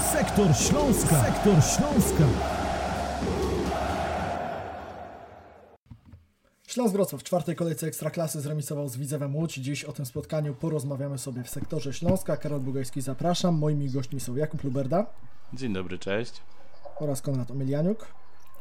Sektor Śląska. Sektor Śląska. Śląsk Wrocław w czwartej kolejce Ekstraklasy zremisował z Widzewem Łódź. Dziś o tym spotkaniu porozmawiamy sobie w sektorze Śląska. Karol Bugajski zapraszam. Moimi gośćmi są Jakub Luberda Dzień dobry, cześć. oraz Konrad Omelianiuk.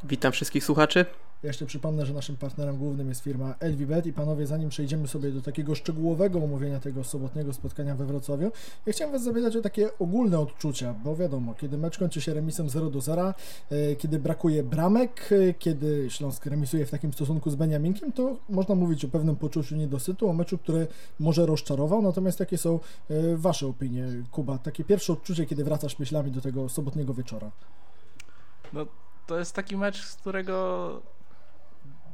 Witam wszystkich słuchaczy. Ja jeszcze przypomnę, że naszym partnerem głównym jest firma LVBet i panowie, zanim przejdziemy sobie do takiego szczegółowego omówienia tego sobotniego spotkania we Wrocławiu, ja chciałem was zapytać o takie ogólne odczucia, bo wiadomo, kiedy mecz kończy się remisem 0 do 0, e, kiedy brakuje bramek, e, kiedy Śląsk remisuje w takim stosunku z Beniaminkiem, to można mówić o pewnym poczuciu niedosytu, o meczu, który może rozczarował, natomiast jakie są e, wasze opinie, Kuba? Takie pierwsze odczucie, kiedy wracasz myślami do tego sobotniego wieczora. No, to jest taki mecz, z którego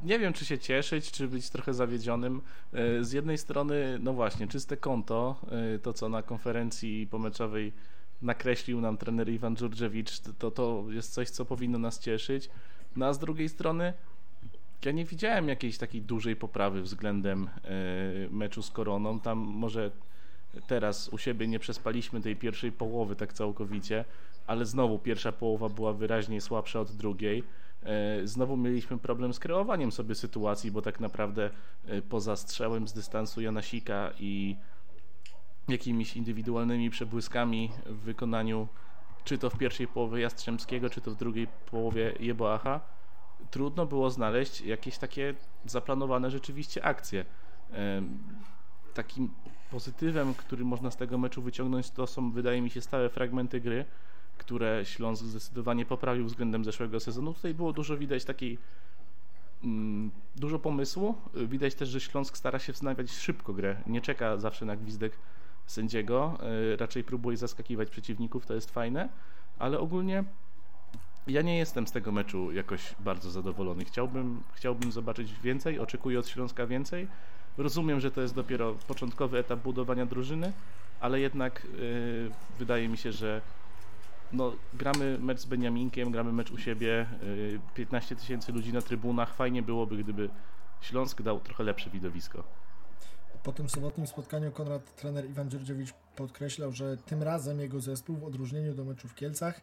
nie wiem, czy się cieszyć, czy być trochę zawiedzionym. E, z jednej strony, no właśnie, czyste konto, e, to co na konferencji pomeczowej nakreślił nam trener Iwan Dżurdziewicz, to, to jest coś, co powinno nas cieszyć. No a z drugiej strony, ja nie widziałem jakiejś takiej dużej poprawy względem e, meczu z Koroną. Tam może teraz u siebie nie przespaliśmy tej pierwszej połowy tak całkowicie, ale znowu pierwsza połowa była wyraźnie słabsza od drugiej. E, znowu mieliśmy problem z kreowaniem sobie sytuacji, bo tak naprawdę e, poza strzałem z dystansu Janasika i jakimiś indywidualnymi przebłyskami w wykonaniu czy to w pierwszej połowie Jastrzębskiego, czy to w drugiej połowie Jeboacha, trudno było znaleźć jakieś takie zaplanowane rzeczywiście akcje. E, takim pozytywem, który można z tego meczu wyciągnąć, to są, wydaje mi się, stałe fragmenty gry, które Śląsk zdecydowanie poprawił względem zeszłego sezonu. Tutaj było dużo widać takiej mm, dużo pomysłu. Widać też, że Śląsk stara się wznawiać szybko grę. Nie czeka zawsze na gwizdek sędziego. E, raczej próbuje zaskakiwać przeciwników, to jest fajne, ale ogólnie ja nie jestem z tego meczu jakoś bardzo zadowolony. Chciałbym, chciałbym zobaczyć więcej, oczekuję od Śląska więcej. Rozumiem, że to jest dopiero początkowy etap budowania drużyny, ale jednak yy, wydaje mi się, że no, gramy mecz z Beniaminkiem, gramy mecz u siebie, 15 tysięcy ludzi na trybunach. Fajnie byłoby, gdyby Śląsk dał trochę lepsze widowisko. Po tym sobotnim spotkaniu Konrad, trener Iwan Dziurdziewicz podkreślał, że tym razem jego zespół w odróżnieniu do meczu w Kielcach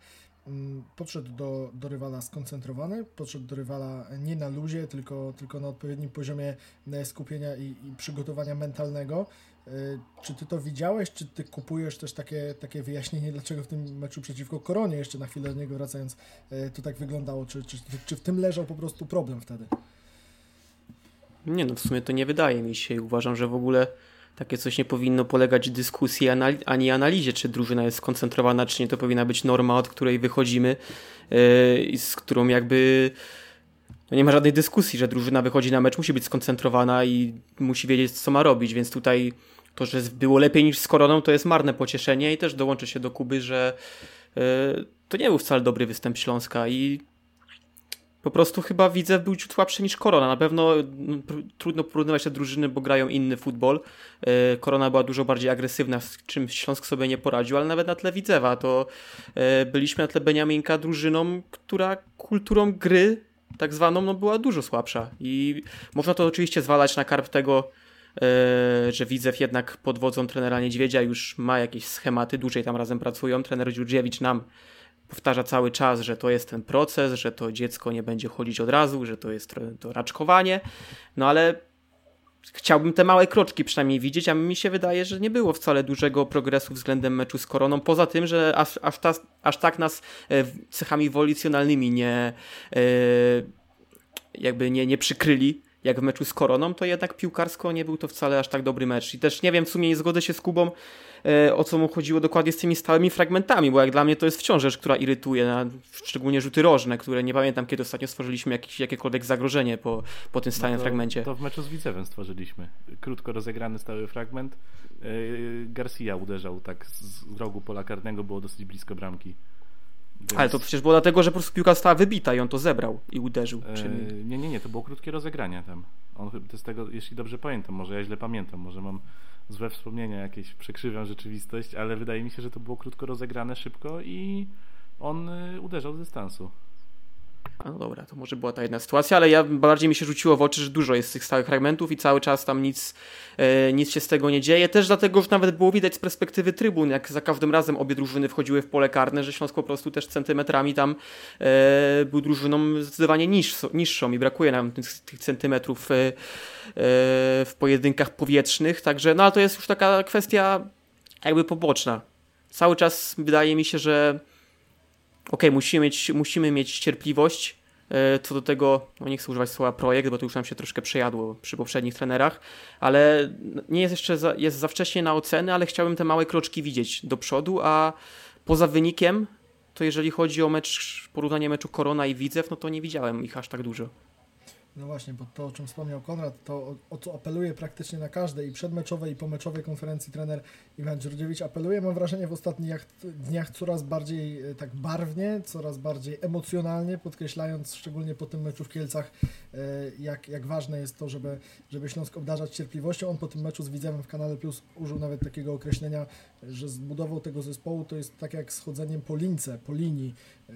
podszedł do, do rywala skoncentrowany, podszedł do rywala nie na luzie, tylko, tylko na odpowiednim poziomie e, skupienia i, i przygotowania mentalnego. E, czy ty to widziałeś, czy ty kupujesz też takie, takie wyjaśnienie, dlaczego w tym meczu przeciwko Koronie, jeszcze na chwilę do niego wracając, e, to tak wyglądało? Czy, czy, czy w tym leżał po prostu problem wtedy? Nie no, w sumie to nie wydaje mi się. Uważam, że w ogóle takie coś nie powinno polegać dyskusji ani analizie, czy drużyna jest skoncentrowana, czy nie. To powinna być norma, od której wychodzimy yy, i z którą jakby no nie ma żadnej dyskusji, że drużyna wychodzi na mecz, musi być skoncentrowana i musi wiedzieć, co ma robić, więc tutaj to, że było lepiej niż z Koroną, to jest marne pocieszenie i też dołączę się do Kuby, że yy, to nie był wcale dobry występ Śląska i po prostu chyba widzę był ciut słabszy niż Korona. Na pewno no, trudno porównywać te drużyny, bo grają inny futbol. Yy, Korona była dużo bardziej agresywna, z czym Śląsk sobie nie poradził, ale nawet na tle Widzewa to yy, byliśmy na tle Beniaminka drużyną, która kulturą gry tak zwaną no, była dużo słabsza i można to oczywiście zwalać na karp tego, yy, że Widzew jednak pod wodzą trenera Niedźwiedzia już ma jakieś schematy, dłużej tam razem pracują. Trener Dziurdziewicz nam powtarza cały czas, że to jest ten proces, że to dziecko nie będzie chodzić od razu, że to jest to raczkowanie, no ale chciałbym te małe kroczki przynajmniej widzieć, a mi się wydaje, że nie było wcale dużego progresu względem meczu z Koroną, poza tym, że aż, aż, ta, aż tak nas e, cechami wolicjonalnymi nie e, jakby nie, nie przykryli, jak w meczu z Koroną, to jednak piłkarsko nie był to wcale aż tak dobry mecz. I też nie wiem, w sumie nie zgodzę się z Kubą, e, o co mu chodziło dokładnie z tymi stałymi fragmentami, bo jak dla mnie to jest wciąż rzecz, która irytuje, na, szczególnie rzuty rożne, które nie pamiętam, kiedy ostatnio stworzyliśmy jakieś, jakiekolwiek zagrożenie po, po tym stałym no to, fragmencie. To w meczu z Widzewem stworzyliśmy. Krótko rozegrany stały fragment. Yy, Garcia uderzał tak z rogu pola karnego, było dosyć blisko bramki. Więc... Ale to przecież było dlatego, że po prostu piłka została wybita i on to zebrał i uderzył. Yy, nie, nie, nie, to było krótkie rozegranie tam. On to z tego, jeśli dobrze pamiętam, może ja źle pamiętam, może mam złe wspomnienia jakieś, przekrzywiam rzeczywistość, ale wydaje mi się, że to było krótko rozegrane, szybko i on yy, uderzał z dystansu. No dobra, to może była ta jedna sytuacja, ale ja bardziej mi się rzuciło w oczy, że dużo jest tych stałych fragmentów i cały czas tam nic, e, nic się z tego nie dzieje. Też dlatego, że nawet było widać z perspektywy trybun, jak za każdym razem obie drużyny wchodziły w pole karne, że Śląsk po prostu też centymetrami tam e, był drużyną zdecydowanie niższą, niższą i brakuje nam tych, tych centymetrów e, e, w pojedynkach powietrznych. Także, no ale to jest już taka kwestia jakby poboczna. Cały czas wydaje mi się, że ok, musimy mieć, musimy mieć cierpliwość e, co do tego, no nie chcę używać słowa projekt, bo to już nam się troszkę przejadło przy poprzednich trenerach, ale nie jest jeszcze za, jest za wcześnie na oceny, ale chciałbym te małe kroczki widzieć do przodu, a poza wynikiem, to jeżeli chodzi o mecz, porównanie meczu Korona i Widzew, no to nie widziałem ich aż tak dużo. No właśnie, bo to o czym wspomniał Konrad, to o, o co apeluje praktycznie na każdej i przedmeczowej i pomeczowej konferencji trener Iwan Dziurdziewicz apeluje, mam wrażenie, w ostatnich dniach coraz bardziej e, tak barwnie, coraz bardziej emocjonalnie, podkreślając szczególnie po tym meczu w Kielcach, e, jak, jak ważne jest to, żeby, żeby Śląsk obdarzać cierpliwością. On po tym meczu z Widzewem w Kanale Plus użył nawet takiego określenia, że zbudował tego zespołu to jest tak jak schodzeniem po lince, po linii. E,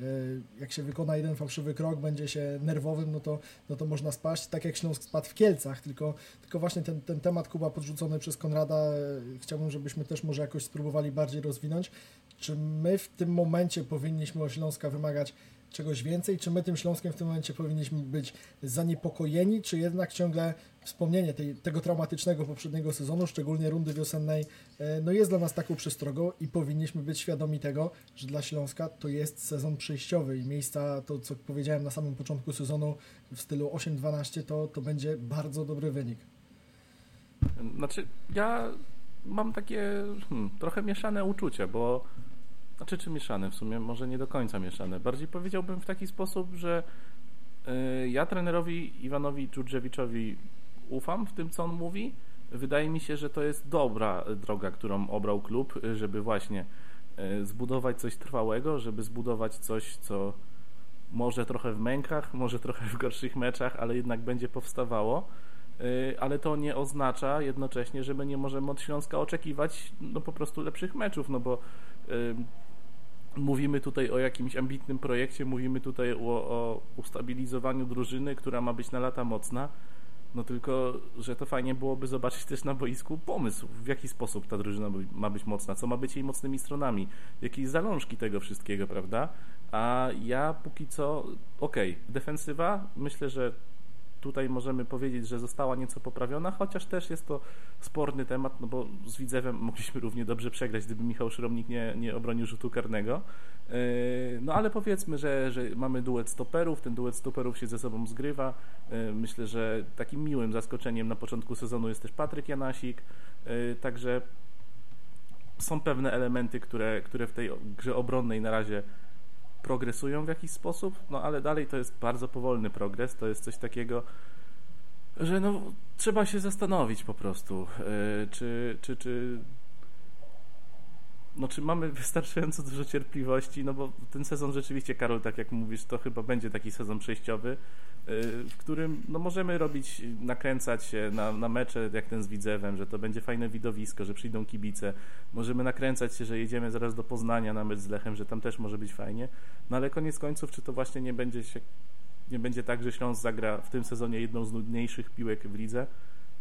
jak się wykona jeden fałszywy krok, będzie się nerwowym, no to, no to można spaść, tak jak Śląsk spadł w Kielcach, tylko, tylko właśnie ten, ten temat Kuba podrzucony przez Konrada, chciałbym, żebyśmy też może jakoś spróbowali bardziej rozwinąć. Czy my w tym momencie powinniśmy o Śląska wymagać czegoś więcej? Czy my tym Śląskiem w tym momencie powinniśmy być zaniepokojeni, czy jednak ciągle wspomnienie tej, tego traumatycznego poprzedniego sezonu, szczególnie rundy wiosennej, e, no jest dla nas taką przestrogą i powinniśmy być świadomi tego, że dla Śląska to jest sezon przejściowy i miejsca, to co powiedziałem na samym początku sezonu w stylu 8-12, to, to będzie bardzo dobry wynik. Znaczy, ja mam takie hmm, trochę mieszane uczucia, bo znaczy czy mieszane w sumie, może nie do końca mieszane. Bardziej powiedziałbym w taki sposób, że yy, ja trenerowi Iwanowi Dżurdżewiczowi ufam w tym, co on mówi. Wydaje mi się, że to jest dobra droga, którą obrał klub, żeby właśnie yy, zbudować coś trwałego, żeby zbudować coś, co może trochę w mękach, może trochę w gorszych meczach, ale jednak będzie powstawało Y, ale to nie oznacza jednocześnie, że my nie możemy od Śląska oczekiwać no po prostu lepszych meczów, no bo y, mówimy tutaj o jakimś ambitnym projekcie, mówimy tutaj o, o ustabilizowaniu drużyny, która ma być na lata mocna, no tylko, że to fajnie byłoby zobaczyć też na boisku pomysł, w jaki sposób ta drużyna ma być mocna, co ma być jej mocnymi stronami, jakieś zalążki tego wszystkiego, prawda? A ja póki co, okej, okay, defensywa, myślę, że tutaj możemy powiedzieć, że została nieco poprawiona, chociaż też jest to sporny temat, no bo z Widzewem mogliśmy równie dobrze przegrać, gdyby Michał Szromnik nie, nie obronił rzutu karnego. Yy, no ale powiedzmy, że, że mamy duet stoperów, ten duet stoperów się ze sobą zgrywa. Yy, myślę, że takim miłym zaskoczeniem na początku sezonu jest też Patryk Janasik, yy, także są pewne elementy, które, które w tej grze obronnej na razie progresują w jakiś sposób, no ale dalej to jest bardzo powolny progres, to jest coś takiego, że no, trzeba się zastanowić po prostu, yy, czy, czy, czy no, czy mamy wystarczająco dużo cierpliwości, no bo ten sezon rzeczywiście, Karol, tak jak mówisz, to chyba będzie taki sezon przejściowy, y, w którym no, możemy robić, nakręcać się na, na mecze jak ten z Widzewem, że to będzie fajne widowisko, że przyjdą kibice, możemy nakręcać się, że jedziemy zaraz do Poznania na mecz z Lechem, że tam też może być fajnie, no ale koniec końców, czy to właśnie nie będzie się, nie będzie tak, że Śląsk zagra w tym sezonie jedną z nudniejszych piłek w lidze,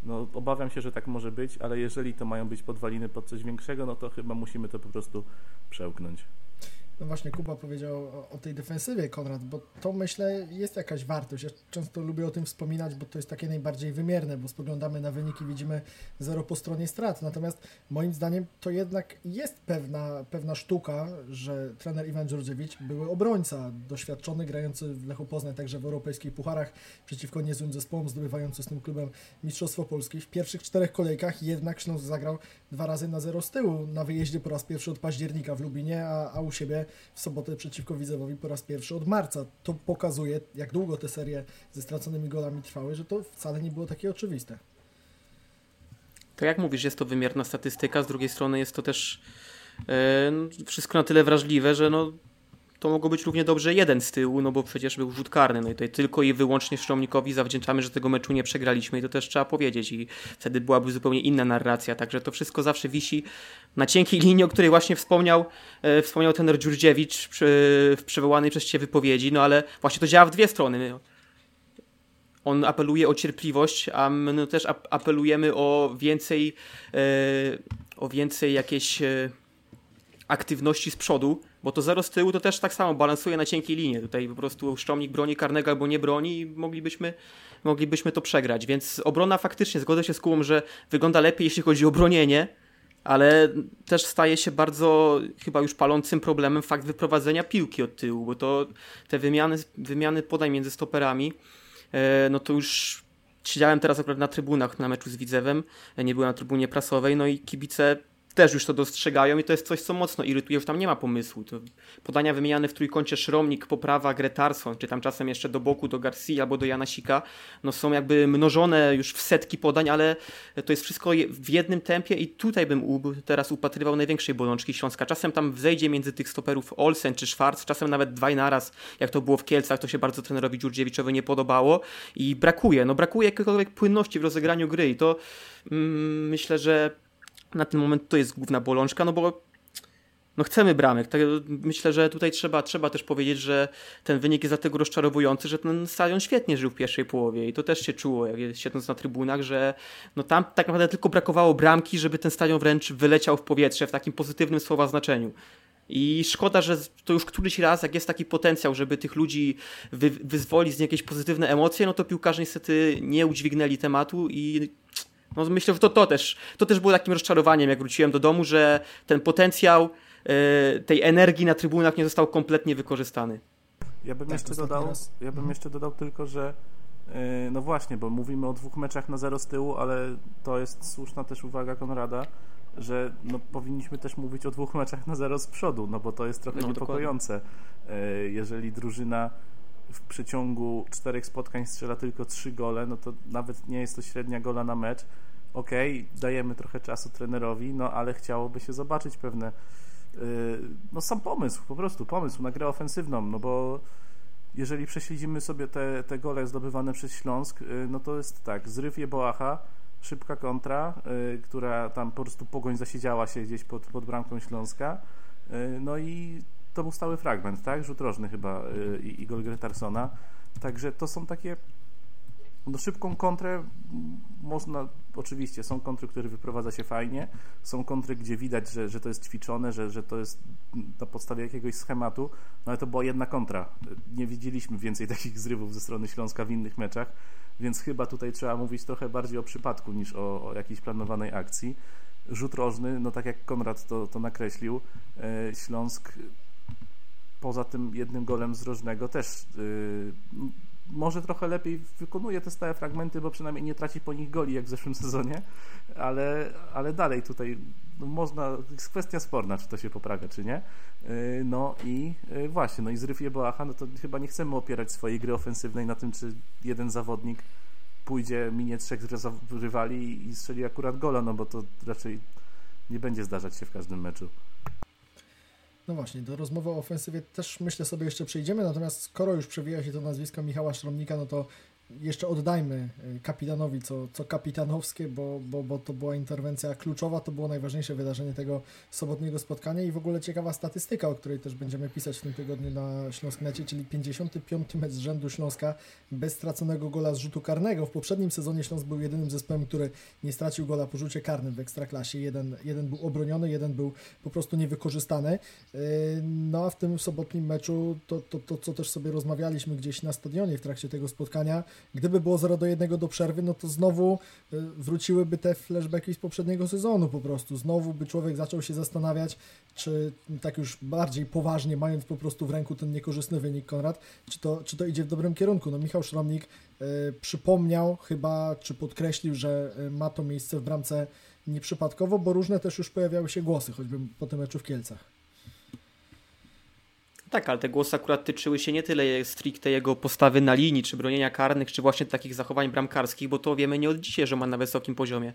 no, obawiam się, że tak może być, ale jeżeli to mają być podwaliny pod coś większego, no to chyba musimy to po prostu przełknąć. No właśnie Kuba powiedział o, o, tej defensywie, Konrad, bo to myślę jest jakaś wartość. Ja często lubię o tym wspominać, bo to jest takie najbardziej wymierne, bo spoglądamy na wyniki, widzimy zero po stronie strat. Natomiast moim zdaniem to jednak jest pewna, pewna sztuka, że trener Iwan Dżurdziewicz były obrońca, doświadczony, grający w Lechu Poznań także w europejskich pucharach przeciwko niezłym zespołom, zdobywający z tym klubem Mistrzostwo Polskie. W pierwszych czterech kolejkach jednak Śląsk zagrał dwa razy na zero z tyłu. Na wyjeździe po raz pierwszy od października w Lubinie, a, a u siebie w sobotę przeciwko Widzewowi po raz pierwszy od marca. To pokazuje, jak długo te serie ze straconymi golami trwały, że to wcale nie było takie oczywiste. To jak mówisz, jest to wymierna statystyka, z drugiej strony jest to też e, wszystko na tyle wrażliwe, że no, to mogło być równie dobrze jeden z tyłu, no bo przecież był rzut karny. No i tutaj tylko i wyłącznie Szromnikowi zawdzięczamy, że tego meczu nie przegraliśmy i to też trzeba powiedzieć i wtedy byłaby zupełnie inna narracja, także to wszystko zawsze wisi na cienkiej linii, o której właśnie wspomniał, e, wspomniał tener Dziurdziewicz przy, w przywołanej przez Ciebie wypowiedzi, no ale właśnie to działa w dwie strony. On apeluje o cierpliwość, a my no też apelujemy o więcej, e, o więcej jakieś e, aktywności z przodu, bo to zero z tyłu to też tak samo balansuje na cienkiej linie. Tutaj po prostu Szczomnik broni karnego albo nie broni i moglibyśmy, moglibyśmy to przegrać. Więc obrona faktycznie, zgodzę się z Kubą, że wygląda lepiej, jeśli chodzi o bronienie, ale też staje się bardzo chyba już palącym problemem fakt wyprowadzenia piłki od tyłu, bo to te wymiany, wymiany podań między stoperami, e, no to już siedziałem teraz akurat na trybunach na meczu z Widzewem, e, nie byłem na trybunie prasowej, no i kibice też już to dostrzegają i to jest coś, co mocno irytuje, że tam nie ma pomysłu. To podania wymieniane w trójkącie Szromnik, poprawa Gretarson, czy tam czasem jeszcze do boku, do Garcia albo do Janasika, no są jakby mnożone już w setki podań, ale to jest wszystko w jednym tempie i tutaj bym teraz upatrywał największej bolączki Śląska. Czasem tam wzejdzie między tych stoperów Olsen czy Schwarz, czasem nawet dwaj naraz, jak to było w Kielcach, to się bardzo trenerowi Dziurdziewiczowi nie podobało i brakuje, no brakuje jakiejkolwiek płynności w rozegraniu gry i to mm, myślę, że na ten moment to jest główna bolączka, no bo no chcemy bramek. Tak, myślę, że tutaj trzeba, trzeba też powiedzieć, że ten wynik jest dlatego rozczarowujący, że ten stadion świetnie żył w pierwszej połowie i to też się czuło, jak siedząc na trybunach, że no tam tak naprawdę tylko brakowało bramki, żeby ten stadion wręcz wyleciał w powietrze w takim pozytywnym słowa znaczeniu. I szkoda, że to już któryś raz, jak jest taki potencjał, żeby tych ludzi wy, wyzwolić z jakieś pozytywne emocje, no to piłkarze niestety nie udźwignęli tematu i no myślę, że to, to, też, to też było takim rozczarowaniem, jak wróciłem do domu, że ten potencjał e, tej energii na trybunach nie został kompletnie wykorzystany. Ja bym, tak, jeszcze, dodał, ja bym mhm. jeszcze dodał tylko, że e, no właśnie, bo mówimy o dwóch meczach na zero z tyłu, ale to jest słuszna też uwaga Konrada, że no, powinniśmy też mówić o dwóch meczach na zero z przodu, no bo to jest trochę no, niepokojące. Dokładnie. Jeżeli drużyna w przeciągu czterech spotkań strzela tylko trzy gole, no to nawet nie jest to średnia gola na mecz. Okej, okay, dajemy trochę czasu trenerowi, no ale chciałoby się zobaczyć pewne yy, no sam pomysł, po prostu pomysł na grę ofensywną, no bo jeżeli prześledzimy sobie te, te gole zdobywane przez Śląsk, yy, no to jest tak, zryw Jeboacha, szybka kontra, yy, która tam po prostu pogoń zasiedziała się gdzieś pod, pod bramką Śląska, y, no i to był stały fragment, tak? Rzut rożny chyba y, i, i gol Gretarsona. Także to są takie no szybką kontrę można, oczywiście są kontry, które wyprowadza się fajnie, są kontry, gdzie widać, że, że to jest ćwiczone, że, że to jest na podstawie jakiegoś schematu, no ale to była jedna kontra. Nie widzieliśmy więcej takich zrywów ze strony Śląska w innych meczach, więc chyba tutaj trzeba mówić trochę bardziej o przypadku niż o, o jakiejś planowanej akcji. Rzut rożny, no tak jak Konrad to, to nakreślił, e, Śląsk poza tym jednym golem z rożnego też yy, może trochę lepiej wykonuje te stałe fragmenty, bo przynajmniej nie traci po nich goli jak w zeszłym sezonie, ale, ale dalej tutaj no można, jest kwestia sporna, czy to się poprawia, czy nie. Yy, no i yy, właśnie, no i z Ryfie Boacha, no to chyba nie chcemy opierać swojej gry ofensywnej na tym, czy jeden zawodnik pójdzie, minie trzech rywali i strzeli akurat gola, no bo to raczej nie będzie zdarzać się w każdym meczu. No właśnie, do rozmowy o ofensywie też myślę sobie jeszcze przejdziemy, natomiast skoro już przewija się to nazwisko Michała Szromnika, no to jeszcze oddajmy y, kapitanowi co, co kapitanowskie, bo, bo, bo to była interwencja kluczowa, to było najważniejsze wydarzenie tego sobotniego spotkania i w ogóle ciekawa statystyka, o której też będziemy pisać w tym tygodniu na Śląsknecie, czyli 55 mecz z rzędu Śląska bez straconego gola z rzutu karnego. W poprzednim sezonie Śląsk był jedynym zespołem, który nie stracił gola po rzucie karnym w Ekstraklasie. Jeden, jeden był obroniony, jeden był po prostu niewykorzystany. Y, no a w tym sobotnim meczu to, to, to co też sobie rozmawialiśmy gdzieś na stadionie w trakcie tego spotkania, Gdyby było 0 do 1 do przerwy, no to znowu y, wróciłyby te flashbacki z poprzedniego sezonu po prostu. Znowu by człowiek zaczął się zastanawiać, czy tak już bardziej poważnie, mając po prostu w ręku ten niekorzystny wynik, Konrad, czy to, czy to idzie w dobrym kierunku. No Michał Szromnik y, przypomniał chyba, czy podkreślił, że y, ma to miejsce w bramce nieprzypadkowo, bo różne też już pojawiały się głosy, choćby po tym meczu w Kielcach. Tak, ale te głosy akurat tyczyły się nie tyle stricte jego postawy na linii, czy bronienia karnych, czy właśnie takich zachowań bramkarskich, bo to wiemy nie od dzisiaj, że ma na wysokim poziomie.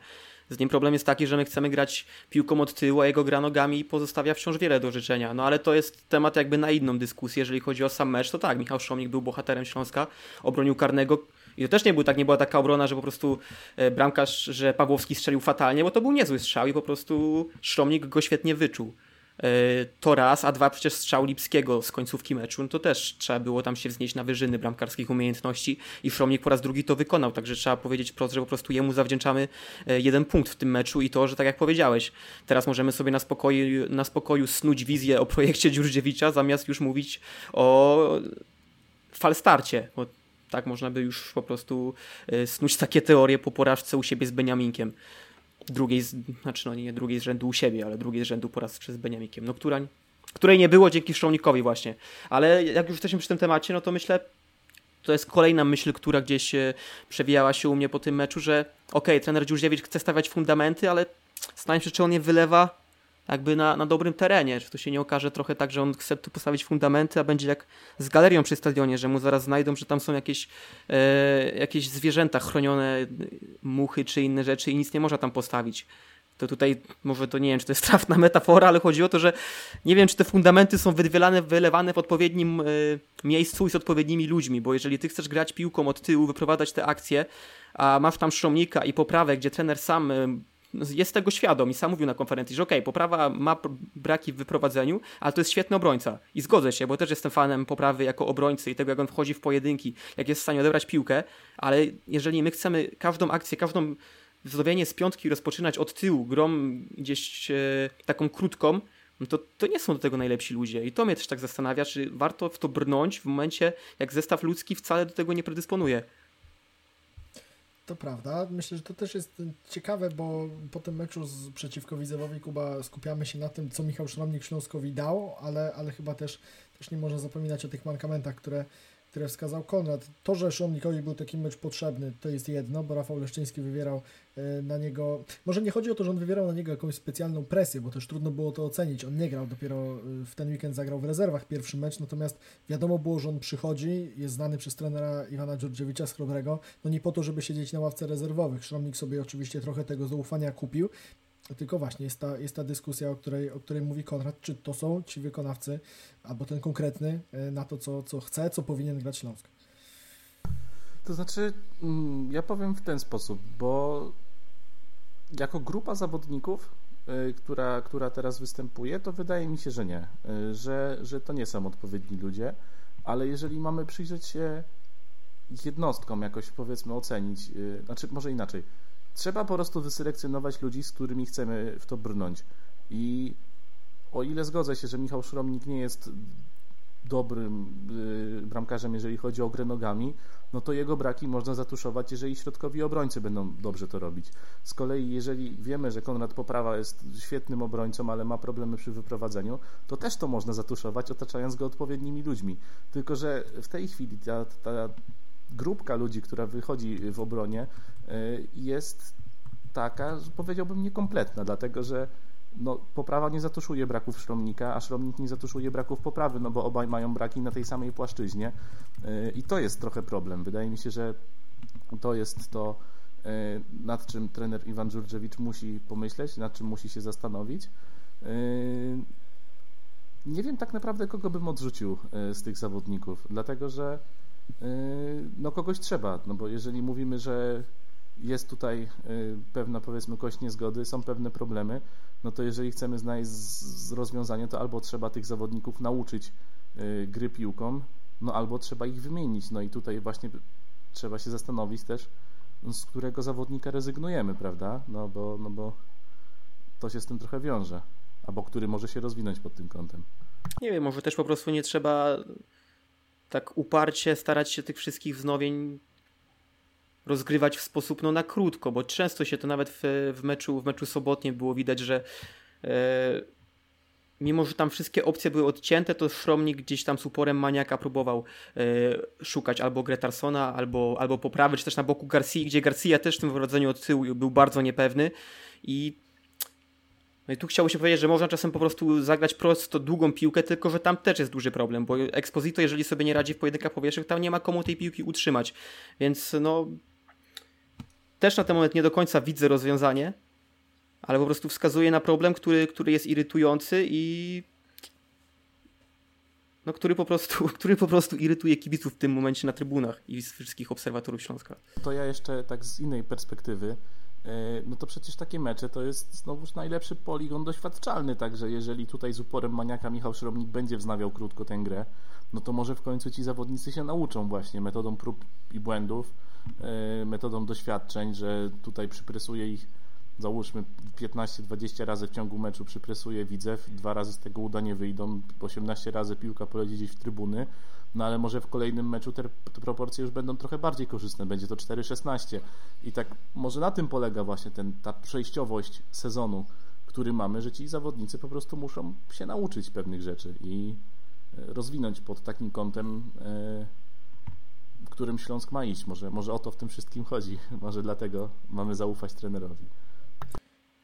Z nim problem jest taki, że my chcemy grać piłką od tyłu, a jego gra nogami pozostawia wciąż wiele do życzenia. No ale to jest temat jakby na inną dyskusję. Jeżeli chodzi o sam mecz, to tak, Michał Szomnik był bohaterem Śląska, obronił karnego. I to też nie, był tak, nie była taka obrona, że po prostu e, bramkarz, że Pawłowski strzelił fatalnie, bo to był niezły strzał i po prostu Szomnik go świetnie wyczuł. E, to raz, a dwa przecież strzał Lipskiego z końcówki meczu, no to też trzeba było tam się wznieść na wyżyny bramkarskich umiejętności i Szromnik po raz drugi to wykonał, także trzeba powiedzieć wprost, że po prostu jemu zawdzięczamy e, jeden punkt w tym meczu i to, że tak jak powiedziałeś, teraz możemy sobie na spokoju, na spokoju snuć wizję o projekcie Dziurdziewicza, zamiast już mówić o falstarcie, bo tak można by już po prostu e, snuć takie teorie po porażce u siebie z Beniaminkiem drugiej, znaczy no nie drugiej z rzędu u siebie, ale drugiej z rzędu porażki z Beniamikiem, no która, której nie było dzięki Szczołnikowi właśnie. Ale jak już jesteśmy przy tym temacie, no to myślę, to jest kolejna myśl, która gdzieś przewijała się u mnie po tym meczu, że okej, okay, trener Dziurdziewicz chce stawiać fundamenty, ale zastanawiam się, czy on je wylewa jakby na, na dobrym terenie, czy to się nie okaże trochę tak, że on chce tu postawić fundamenty, a będzie jak z galerią przy stadionie, że mu zaraz znajdą, że tam są jakieś, e, jakieś zwierzęta chronione, muchy czy inne rzeczy i nic nie można tam postawić. To tutaj, może to nie wiem, czy to jest trafna metafora, ale chodzi o to, że nie wiem, czy te fundamenty są wywielane, wylewane w odpowiednim y, miejscu i z odpowiednimi ludźmi, bo jeżeli ty chcesz grać piłką od tyłu, wyprowadzać te akcje, a masz tam szromnika i poprawę, gdzie trener sam y, jest tego świadom i sam mówił na konferencji, że okej, okay, poprawa ma braki w wyprowadzeniu, ale to jest świetny obrońca. I zgodzę się, bo też jestem fanem poprawy jako obrońcy i tego, jak on wchodzi w pojedynki, jak jest w stanie odebrać piłkę, ale jeżeli my chcemy każdą akcję, każdą wznowienie z piątki rozpoczynać od tyłu, grom gdzieś e, taką krótką, no to, to nie są do tego najlepsi ludzie. I to mnie też tak zastanawia, czy warto w to brnąć w momencie, jak zestaw ludzki wcale do tego nie predysponuje. To prawda. Myślę, że to też jest ciekawe, bo po tym meczu z, przeciwko Widzewowi Kuba skupiamy się na tym, co Michał Szramnik Śląskowi dał, ale, ale chyba też, też nie można zapominać o tych mankamentach, które, które wskazał Konrad. To, że Szumnikowi był taki mecz potrzebny, to jest jedno, bo Rafał Leszczyński wywierał e, na niego, może nie chodzi o to, że on wywierał na niego jakąś specjalną presję, bo też trudno było to ocenić. On nie grał, dopiero e, w ten weekend zagrał w rezerwach pierwszy mecz, natomiast wiadomo było, że on przychodzi, jest znany przez trenera Iwana Dżordziewicza z Chrobrego, no nie po to, żeby siedzieć na ławce rezerwowych. Szromnik sobie oczywiście trochę tego zaufania kupił, tylko właśnie jest ta, jest ta dyskusja, o której, o której mówi Konrad, czy to są ci wykonawcy, albo ten konkretny e, na to, co, co chce, co powinien grać Śląsk. To znaczy, mm, ja powiem w ten sposób, bo jako grupa zawodników, e, która, która teraz występuje, to wydaje mi się, że nie, e, że, że to nie są odpowiedni ludzie, ale jeżeli mamy przyjrzeć się jednostkom, jakoś powiedzmy ocenić, znaczy może inaczej, Trzeba po prostu wyselekcjonować ludzi, z którymi chcemy w to brnąć. I o ile zgodzę się, że Michał Szromnik nie jest dobrym yy, bramkarzem, jeżeli chodzi o grę nogami, no to jego braki można zatuszować, jeżeli środkowi obrońcy będą dobrze to robić. Z kolei, jeżeli wiemy, że Konrad Poprawa jest świetnym obrońcą, ale ma problemy przy wyprowadzeniu, to też to można zatuszować, otaczając go odpowiednimi ludźmi. Tylko, że w tej chwili ta, ta grupka ludzi, która wychodzi w obronie, y, jest taka, że powiedziałbym niekompletna, dlatego że no, poprawa nie zatuszuje braków Szromnika, a Szromnik nie zatuszuje braków poprawy, no bo obaj mają braki na tej samej płaszczyźnie y, i to jest trochę problem. Wydaje mi się, że to jest to, y, nad czym trener Iwan Dżurdziewicz musi pomyśleć, nad czym musi się zastanowić. Nie wiem tak naprawdę, kogo bym odrzucił z tych zawodników, dlatego że no kogoś trzeba, no bo jeżeli mówimy, że jest tutaj yy, pewna powiedzmy kość niezgody, są pewne problemy, no to jeżeli chcemy znaleźć rozwiązanie, to albo trzeba tych zawodników nauczyć yy, gry piłką, no albo trzeba ich wymienić, no i tutaj właśnie trzeba się zastanowić też, z którego zawodnika rezygnujemy, prawda, no bo, no bo to się z tym trochę wiąże, albo który może się rozwinąć pod tym kątem. Nie wiem, może też po prostu nie trzeba tak uparcie starać się tych wszystkich wznowień rozgrywać w sposób no, na krótko, bo często się to nawet w, w meczu, w meczu sobotnim było widać, że e, mimo, że tam wszystkie opcje były odcięte, to Szromnik gdzieś tam z uporem maniaka próbował e, szukać albo Gretarsona, albo, albo poprawy, czy też na boku Garcia, gdzie Garcia też w tym wrodzeniu od tyłu był bardzo niepewny i no i tu chciało się powiedzieć, że można czasem po prostu zagrać prosto długą piłkę, tylko że tam też jest duży problem, bo Exposito, jeżeli sobie nie radzi w pojedynkach powierzchnych, tam nie ma komu tej piłki utrzymać. Więc no też na ten moment nie do końca widzę rozwiązanie, ale po prostu wskazuje na problem, który, który jest irytujący i no, który, po prostu, który po prostu irytuje kibiców w tym momencie na trybunach i wszystkich obserwatorów Śląska. To ja jeszcze tak z innej perspektywy, no to przecież takie mecze to jest znowuż najlepszy poligon doświadczalny, także jeżeli tutaj z uporem maniaka Michał Szrobnik będzie wznawiał krótko tę grę, no to może w końcu ci zawodnicy się nauczą właśnie metodą prób i błędów, e, metodą doświadczeń, że tutaj przypresuje ich załóżmy 15-20 razy w ciągu meczu przypresuje widzew, dwa razy z tego udanie wyjdą, 18 razy piłka poleci gdzieś w trybuny, no ale może w kolejnym meczu te, proporcje już będą trochę bardziej korzystne, będzie to 4-16 i tak może na tym polega właśnie ten, ta przejściowość sezonu, który mamy, że ci zawodnicy po prostu muszą się nauczyć pewnych rzeczy i e, rozwinąć pod takim kątem e, w którym Śląsk ma iść. Może, może o to w tym wszystkim chodzi. Może dlatego mamy zaufać trenerowi.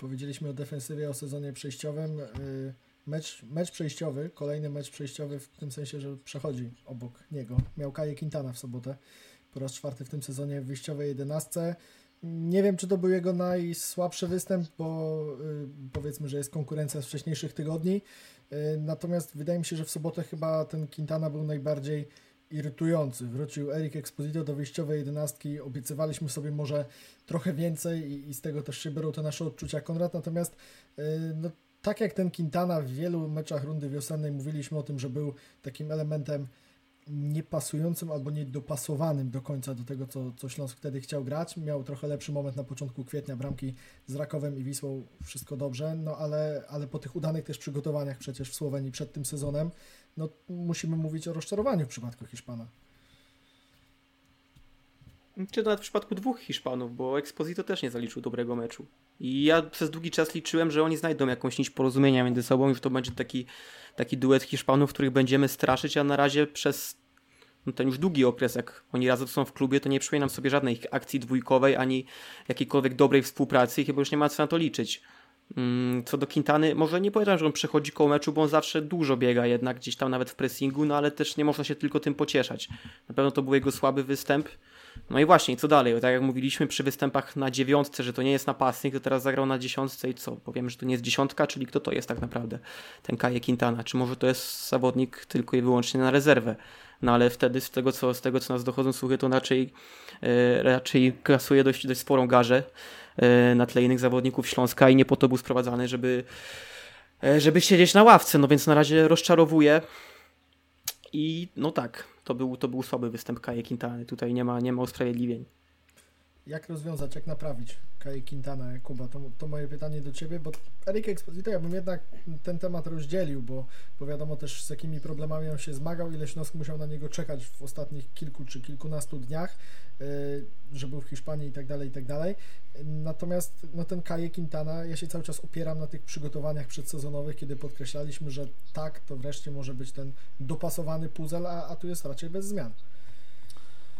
Powiedzieliśmy o defensywie, o sezonie przejściowym. Y, mecz, mecz przejściowy, kolejny mecz przejściowy w tym sensie, że przechodzi obok niego. Miał Kaję Quintana w sobotę. Po raz czwarty w tym sezonie w wyjściowej jedenastce. Nie wiem, czy to był jego najsłabszy występ, bo y, powiedzmy, że jest konkurencja z wcześniejszych tygodni. Y, natomiast wydaje mi się, że w sobotę chyba ten Quintana był najbardziej irytujący. Wrócił Erik Exposito do wyjściowej jedenastki. Obiecywaliśmy sobie może trochę więcej i, i z tego też się biorą te nasze odczucia Konrad. Natomiast yy, no, tak jak ten Quintana w wielu meczach rundy wiosennej mówiliśmy o tym, że był takim elementem niepasującym albo niedopasowanym do końca do tego, co, co Śląsk wtedy chciał grać. Miał trochę lepszy moment na początku kwietnia, bramki z Rakowem i Wisłą, wszystko dobrze, no ale, ale po tych udanych też przygotowaniach przecież w Słowenii przed tym sezonem, no musimy mówić o rozczarowaniu w przypadku Hiszpana. Czy nawet w przypadku dwóch Hiszpanów, bo Exposito też nie zaliczył dobrego meczu. I ja przez długi czas liczyłem, że oni znajdą jakąś nić porozumienia między sobą i że to będzie taki, taki duet Hiszpanów, których będziemy straszyć, a na razie przez no ten już długi okres, jak oni razem są w klubie, to nie przypominam sobie żadnej akcji dwójkowej, ani jakiejkolwiek dobrej współpracy i chyba już nie ma co na to liczyć. Mm, co do Quintany, może nie powiedziałem, że on przechodzi koło meczu, bo on zawsze dużo biega jednak gdzieś tam nawet w pressingu, no ale też nie można się tylko tym pocieszać. Na pewno to był jego słaby występ. No i właśnie, co dalej? Tak jak mówiliśmy przy występach na dziewiątce, że to nie jest napastnik, to teraz zagrał na dziesiątce i co? Powiem, że to nie jest dziesiątka, czyli kto to jest tak naprawdę? Ten Kaje Quintana. Czy może to jest zawodnik tylko i wyłącznie na rezerwę? No ale wtedy z tego, co, z tego, co nas dochodzą słuchy, to raczej, e, raczej klasuje dość, dość sporą garzę na tle innych zawodników Śląska i nie po to był sprowadzany, żeby, e, żeby siedzieć na ławce. No więc na razie rozczarowuje. I no tak, to był, to był słaby występ Kaje Quintany. Tutaj nie ma, nie ma usprawiedliwień. Jak rozwiązać, jak naprawić Kaje Quintana, Kuba? To, to moje pytanie do Ciebie, bo Erik Exposito, ja bym jednak ten temat rozdzielił, bo, bo wiadomo też z jakimi problemami on się zmagał, ile Śląsk musiał na niego czekać w ostatnich kilku czy kilkunastu dniach, yy, że był w Hiszpanii i tak dalej, i tak dalej. Natomiast no, ten Kaje Quintana, ja się cały czas opieram na tych przygotowaniach przedsezonowych, kiedy podkreślaliśmy, że tak, to wreszcie może być ten dopasowany puzzle, a, a tu jest raczej bez zmian.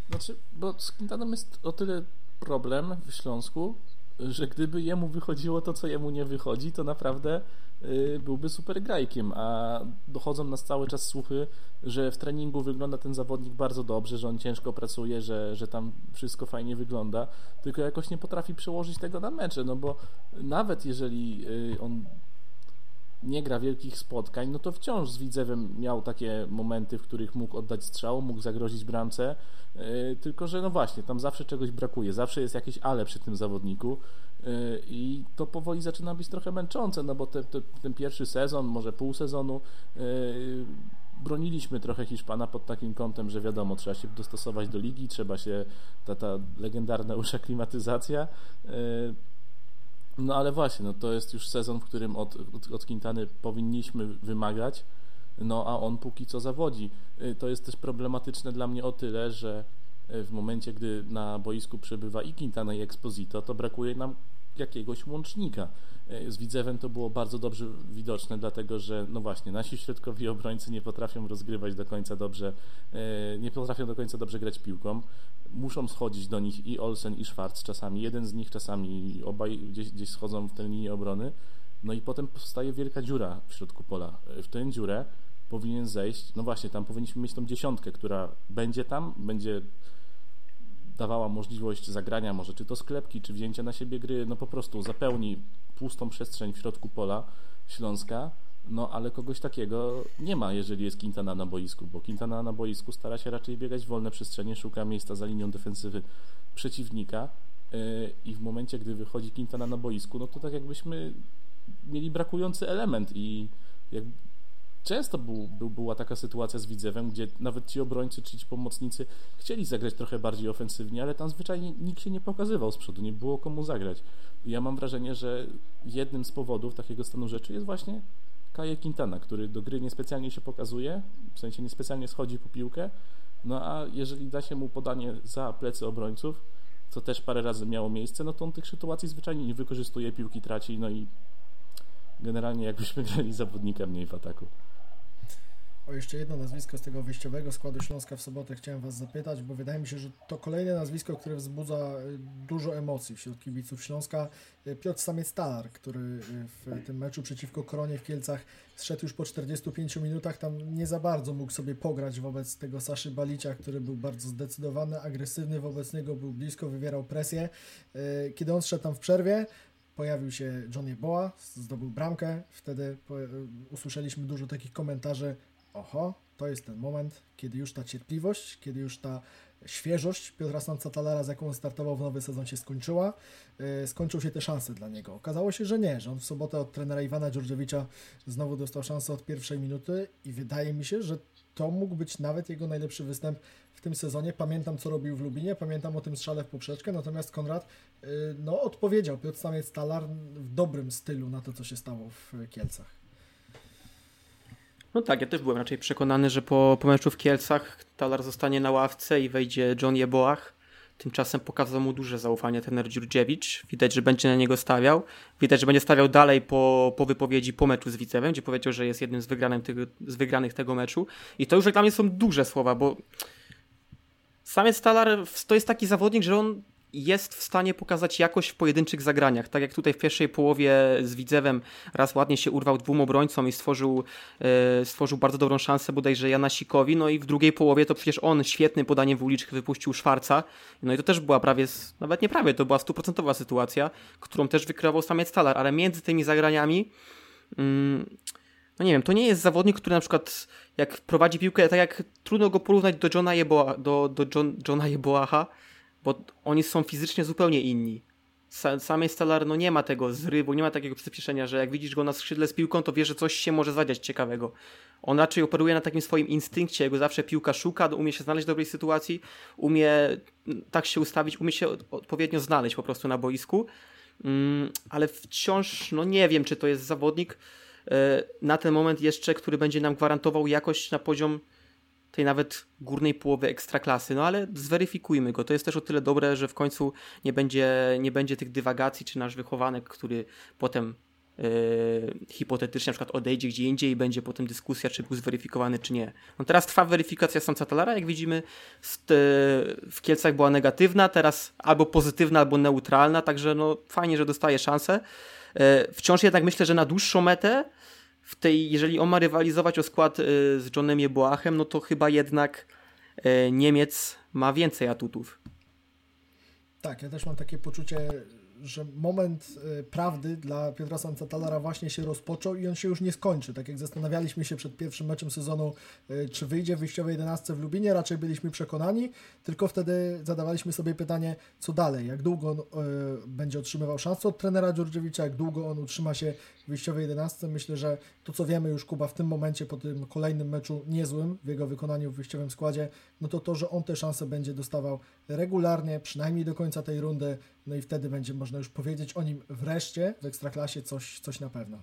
Znaczy, bo z Quintaną jest o tyle problem w Śląsku, że gdyby jemu wychodziło to, co jemu nie wychodzi, to naprawdę y, byłby super grajkiem, a dochodzą nas cały czas słuchy, że w treningu wygląda ten zawodnik bardzo dobrze, że on ciężko pracuje, że, że tam wszystko fajnie wygląda, tylko jakoś nie potrafi przełożyć tego na mecze, no bo nawet jeżeli y, on nie gra wielkich spotkań, no to wciąż z Widzewem miał takie momenty, w których mógł oddać strzał, mógł zagrozić bramce, yy, tylko że no właśnie, tam zawsze czegoś brakuje, zawsze jest jakieś ale przy tym zawodniku yy, i to powoli zaczyna być trochę męczące, no bo te, te, ten pierwszy sezon, może pół sezonu yy, broniliśmy trochę Hiszpana pod takim kątem, że wiadomo, trzeba się dostosować do ligi, trzeba się, ta, ta legendarna usza klimatyzacja, no ale właśnie, no to jest już sezon, w którym od, od, od Quintany powinniśmy wymagać, no a on póki co zawodzi. Y, to jest też problematyczne dla mnie o tyle, że y, w momencie, gdy na boisku przebywa i Quintana i Exposito, to brakuje nam jakiegoś łącznika. E, z Widzewem to było bardzo dobrze widoczne, dlatego że, no właśnie, nasi środkowi obrońcy nie potrafią rozgrywać do końca dobrze, nie potrafią do końca dobrze grać piłką. Muszą schodzić do nich i Olsen, i Schwarz czasami. Jeden z nich czasami, obaj gdzieś, gdzieś schodzą w tę linię obrony. No i potem powstaje wielka dziura w środku pola. E, w tę dziurę powinien zejść, no właśnie, tam powinniśmy mieć tą dziesiątkę, która będzie tam, będzie dawała możliwość zagrania może czy to sklepki, czy wzięcia na siebie gry, no po prostu zapełni pustą przestrzeń w środku pola Śląska, no ale kogoś takiego nie ma, jeżeli jest Quintana na boisku, bo Quintana na boisku stara się raczej biegać w wolne przestrzenie, szuka miejsca za linią defensywy przeciwnika yy, i w momencie, gdy wychodzi Quintana na boisku, no to tak jakbyśmy mieli brakujący element i jak często był, był, była taka sytuacja z Widzewem, gdzie nawet ci obrońcy czy ci pomocnicy chcieli zagrać trochę bardziej ofensywnie, ale tam zwyczajnie nikt się nie pokazywał z przodu, nie było komu zagrać. I ja mam wrażenie, że jednym z powodów takiego stanu rzeczy jest właśnie Kaje Quintana, który do gry niespecjalnie się pokazuje, w sensie niespecjalnie schodzi po piłkę, no a jeżeli da się mu podanie za plecy obrońców, co też parę razy miało miejsce, no to on tych sytuacji zwyczajnie nie wykorzystuje, piłki traci, no i generalnie jakbyśmy grali zawodnika mniej w ataku. O jeszcze jedno nazwisko z tego wyjściowego składu Śląska w sobotę chciałem Was zapytać, bo wydaje mi się, że to kolejne nazwisko, które wzbudza y, dużo emocji wśród kibiców Śląska. Y, Piotr Samiec-Talar, który y, w tym meczu przeciwko Koronie w Kielcach zszedł już po 45 minutach, tam nie za bardzo mógł sobie pograć wobec tego Saszy Balicia, który był bardzo zdecydowany, agresywny wobec niego, był blisko, wywierał presję. Kiedy on szedł tam w przerwie, pojawił się Johnny Boa, zdobył bramkę, wtedy usłyszeliśmy dużo takich komentarzy, oho, to jest ten moment, kiedy już ta cierpliwość, kiedy już ta świeżość Piotra Talara, z jaką startował w nowy sezon się skończyła, yy, skończył się te szanse dla niego. Okazało się, że nie, że on w sobotę od trenera Iwana Dziordziewicza znowu dostał szansę od pierwszej minuty i wydaje mi się, że to mógł być nawet jego najlepszy występ w tym sezonie. Pamiętam, co robił w Lubinie, pamiętam o tym strzale w poprzeczkę, natomiast Konrad yy, no, odpowiedział Piotr Samiec Talar w dobrym stylu na to, co się stało w Kielcach. No tak, ja też byłem raczej przekonany, że po, po meczu w Kielcach Talar zostanie na ławce i wejdzie John Jeboach. Tymczasem pokazał mu duże zaufanie trener Dziurdziewicz. Widać, że będzie na niego stawiał. Widać, że będzie stawiał dalej po, po wypowiedzi po meczu z Wicewem, gdzie powiedział, że jest jednym z, tego, z wygranych tego meczu. I to już dla mnie są duże słowa, bo samiec Talar to jest taki zawodnik, że on jest w stanie pokazać jakość w pojedynczych zagraniach. Tak jak tutaj w pierwszej połowie z Widzewem raz ładnie się urwał dwóm obrońcom i stworzył, e, stworzył bardzo dobrą szansę bodajże Janasikowi, no i w drugiej połowie to przecież on świetnym podaniem w uliczkę wypuścił Szwarca, no i to też była prawie, nawet nie prawie, to była stuprocentowa sytuacja, którą też wykreował samiec Talar, ale między tymi zagraniami mm, no nie wiem, to nie jest zawodnik, który na przykład jak prowadzi piłkę, tak jak trudno go porównać do Johna Jeboa, do, do John, Johna Jeboacha, bo oni są fizycznie zupełnie inni. Samej Stellar no nie ma tego zrywu, nie ma takiego przyspieszenia, że jak widzisz go na skrzydle z piłką, to wiesz, że coś się może zadziać ciekawego. On raczej operuje na takim swoim instynkcie, jego zawsze piłka szuka, umie się znaleźć w dobrej sytuacji, umie tak się ustawić, umie się odpowiednio znaleźć po prostu na boisku. Mm, ale wciąż, no nie wiem, czy to jest zawodnik e, na ten moment jeszcze, który będzie nam gwarantował jakość na poziom tej nawet górnej połowy ekstraklasy, no ale zweryfikujmy go. To jest też o tyle dobre, że w końcu nie będzie, nie będzie tych dywagacji, czy nasz wychowanek, który potem yy, hipotetycznie na przykład odejdzie gdzie indziej i będzie potem dyskusja, czy był zweryfikowany, czy nie. No teraz trwa weryfikacja samca talara, jak widzimy w Kielcach była negatywna, teraz albo pozytywna, albo neutralna, także no fajnie, że dostaje szansę. Yy, wciąż jednak myślę, że na dłuższą metę w tej, jeżeli on ma rywalizować o skład y, z Johnem Jeboachem, no to chyba jednak y, Niemiec ma więcej atutów. Tak, ja też mam takie poczucie, że moment y, prawdy dla Piotra Talara właśnie się rozpoczął i on się już nie skończy. Tak jak zastanawialiśmy się przed pierwszym meczem sezonu, y, czy wyjdzie w wyjściowej 11 w Lubinie, raczej byliśmy przekonani, tylko wtedy zadawaliśmy sobie pytanie, co dalej, jak długo on y, będzie otrzymywał szansę od trenera Dziurdziewicza, jak długo on utrzyma się w wyjściowej 11. Myślę, że to co wiemy już Kuba w tym momencie, po tym kolejnym meczu niezłym w jego wykonaniu w wyjściowym składzie, no to to, że on te szanse będzie dostawał regularnie, przynajmniej do końca tej rundy, no i wtedy będzie można już powiedzieć o nim wreszcie w Ekstraklasie coś, coś na pewno.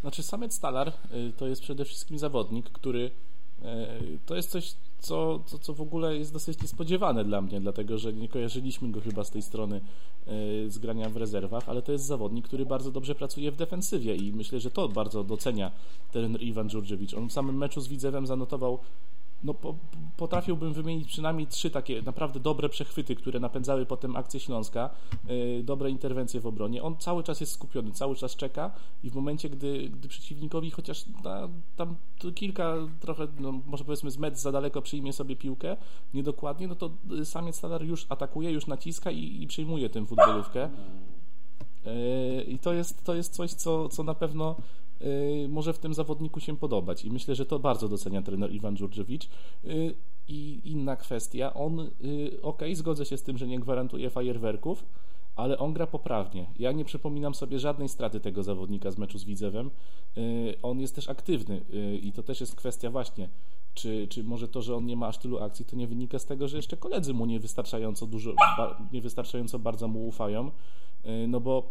Znaczy samiec Stalar y, to jest przede wszystkim zawodnik, który y, to jest coś, co, co, co w ogóle jest dosyć niespodziewane dla mnie, dlatego że nie kojarzyliśmy go chyba z tej strony y, z grania w rezerwach, ale to jest zawodnik, który bardzo dobrze pracuje w defensywie i myślę, że to bardzo docenia ten Iwan Dżurdziewicz. On w samym meczu z Widzewem zanotował no, po, potrafiłbym wymienić przynajmniej trzy takie naprawdę dobre przechwyty, które napędzały potem akcję Śląska, yy, dobre interwencje w obronie. On cały czas jest skupiony, cały czas czeka i w momencie, gdy, gdy przeciwnikowi chociaż na, tam kilka, trochę, no, może powiedzmy z metr za daleko przyjmie sobie piłkę, niedokładnie, no to samiec Talar już atakuje, już naciska i, i przyjmuje tę futbolówkę. Yy, I to jest, to jest coś, co, co na pewno Y, może w tym zawodniku się podobać i myślę, że to bardzo docenia trener Iwan Dżurdżewicz. Y, I inna kwestia, on, y, ok, zgodzę się z tym, że nie gwarantuje fajerwerków, ale on gra poprawnie. Ja nie przypominam sobie żadnej straty tego zawodnika z meczu z Widzewem. On jest też aktywny i to też jest kwestia właśnie, czy, czy może to, że on nie ma aż tylu akcji, to nie wynika z tego, że jeszcze koledzy mu niewystarczająco dużo, niewystarczająco bardzo mu ufają, no bo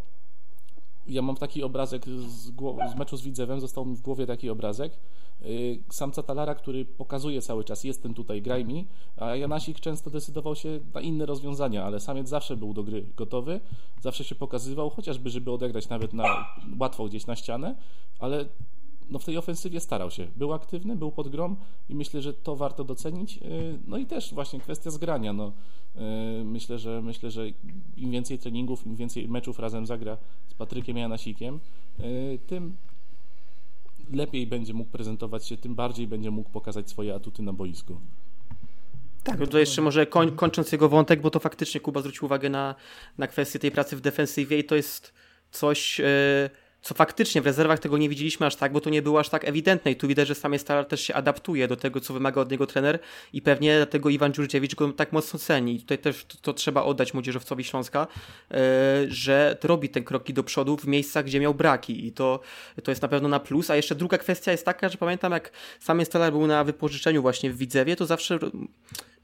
ja mam taki obrazek z, z, meczu z Widzewem, został mi w głowie taki obrazek. Y, samca Talara, który pokazuje cały czas, jestem tutaj, graj mi, a Janasik często decydował się na inne rozwiązania, ale samiec zawsze był do gry gotowy, zawsze się pokazywał, chociażby, żeby odegrać nawet na, łatwo gdzieś na ścianę, ale no w tej ofensywie starał się. Był aktywny, był pod grom i myślę, że to warto docenić. Y, no i też właśnie kwestia zgrania. No, y, myślę, że myślę, że im więcej treningów, im więcej meczów razem zagra z Patrykiem Janasikiem, y, tym lepiej będzie mógł prezentować się, tym bardziej będzie mógł pokazać swoje atuty na boisku. Tak, no to jeszcze może koń, kończąc jego wątek, bo to faktycznie Kuba zwrócił uwagę na, na kwestię tej pracy w defensywie i to jest coś... Yy co faktycznie w rezerwach tego nie widzieliśmy aż tak, bo to nie było aż tak ewidentne i tu widać, że sam Stalar też się adaptuje do tego, co wymaga od niego trener i pewnie dlatego Iwan Dziurdziewicz go tak mocno ceni. I tutaj też to, to trzeba oddać młodzieżowcowi Śląska, yy, że robi te kroki do przodu w miejscach, gdzie miał braki i to, to jest na pewno na plus. A jeszcze druga kwestia jest taka, że pamiętam jak sam Stalar był na wypożyczeniu właśnie w Widzewie, to zawsze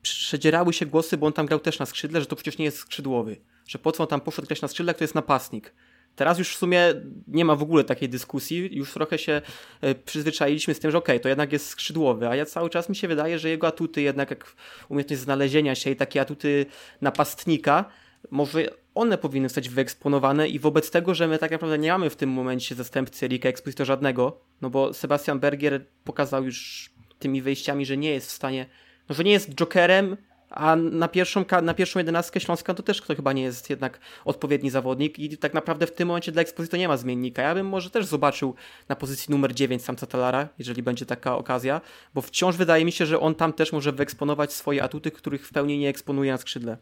przedzierały się głosy, bo on tam grał też na skrzydle, że to przecież nie jest skrzydłowy. Że po co on tam poszedł grać na skrzydle, to jest napastnik. Teraz już w sumie nie ma w ogóle takiej dyskusji, już trochę się e, przyzwyczailiśmy z tym, że okej, okay, to jednak jest skrzydłowy, a ja cały czas mi się wydaje, że jego atuty jednak jak umiejętność znalezienia się i takie atuty napastnika, może one powinny zostać wyeksponowane i wobec tego, że my tak naprawdę nie mamy w tym momencie zastępcy Erika Exposito żadnego, no bo Sebastian Bergier pokazał już tymi wejściami, że nie jest w stanie, no że nie jest jokerem, a na pierwszą, na pierwszą jedenastkę Śląska to też to chyba nie jest jednak odpowiedni zawodnik i tak naprawdę w tym momencie dla Exposito nie ma zmiennika. Ja bym może też zobaczył na pozycji numer 9 samca Talara, jeżeli będzie taka okazja, bo wciąż wydaje mi się, że on tam też może wyeksponować swoje atuty, których w pełni nie eksponuje na skrzydle.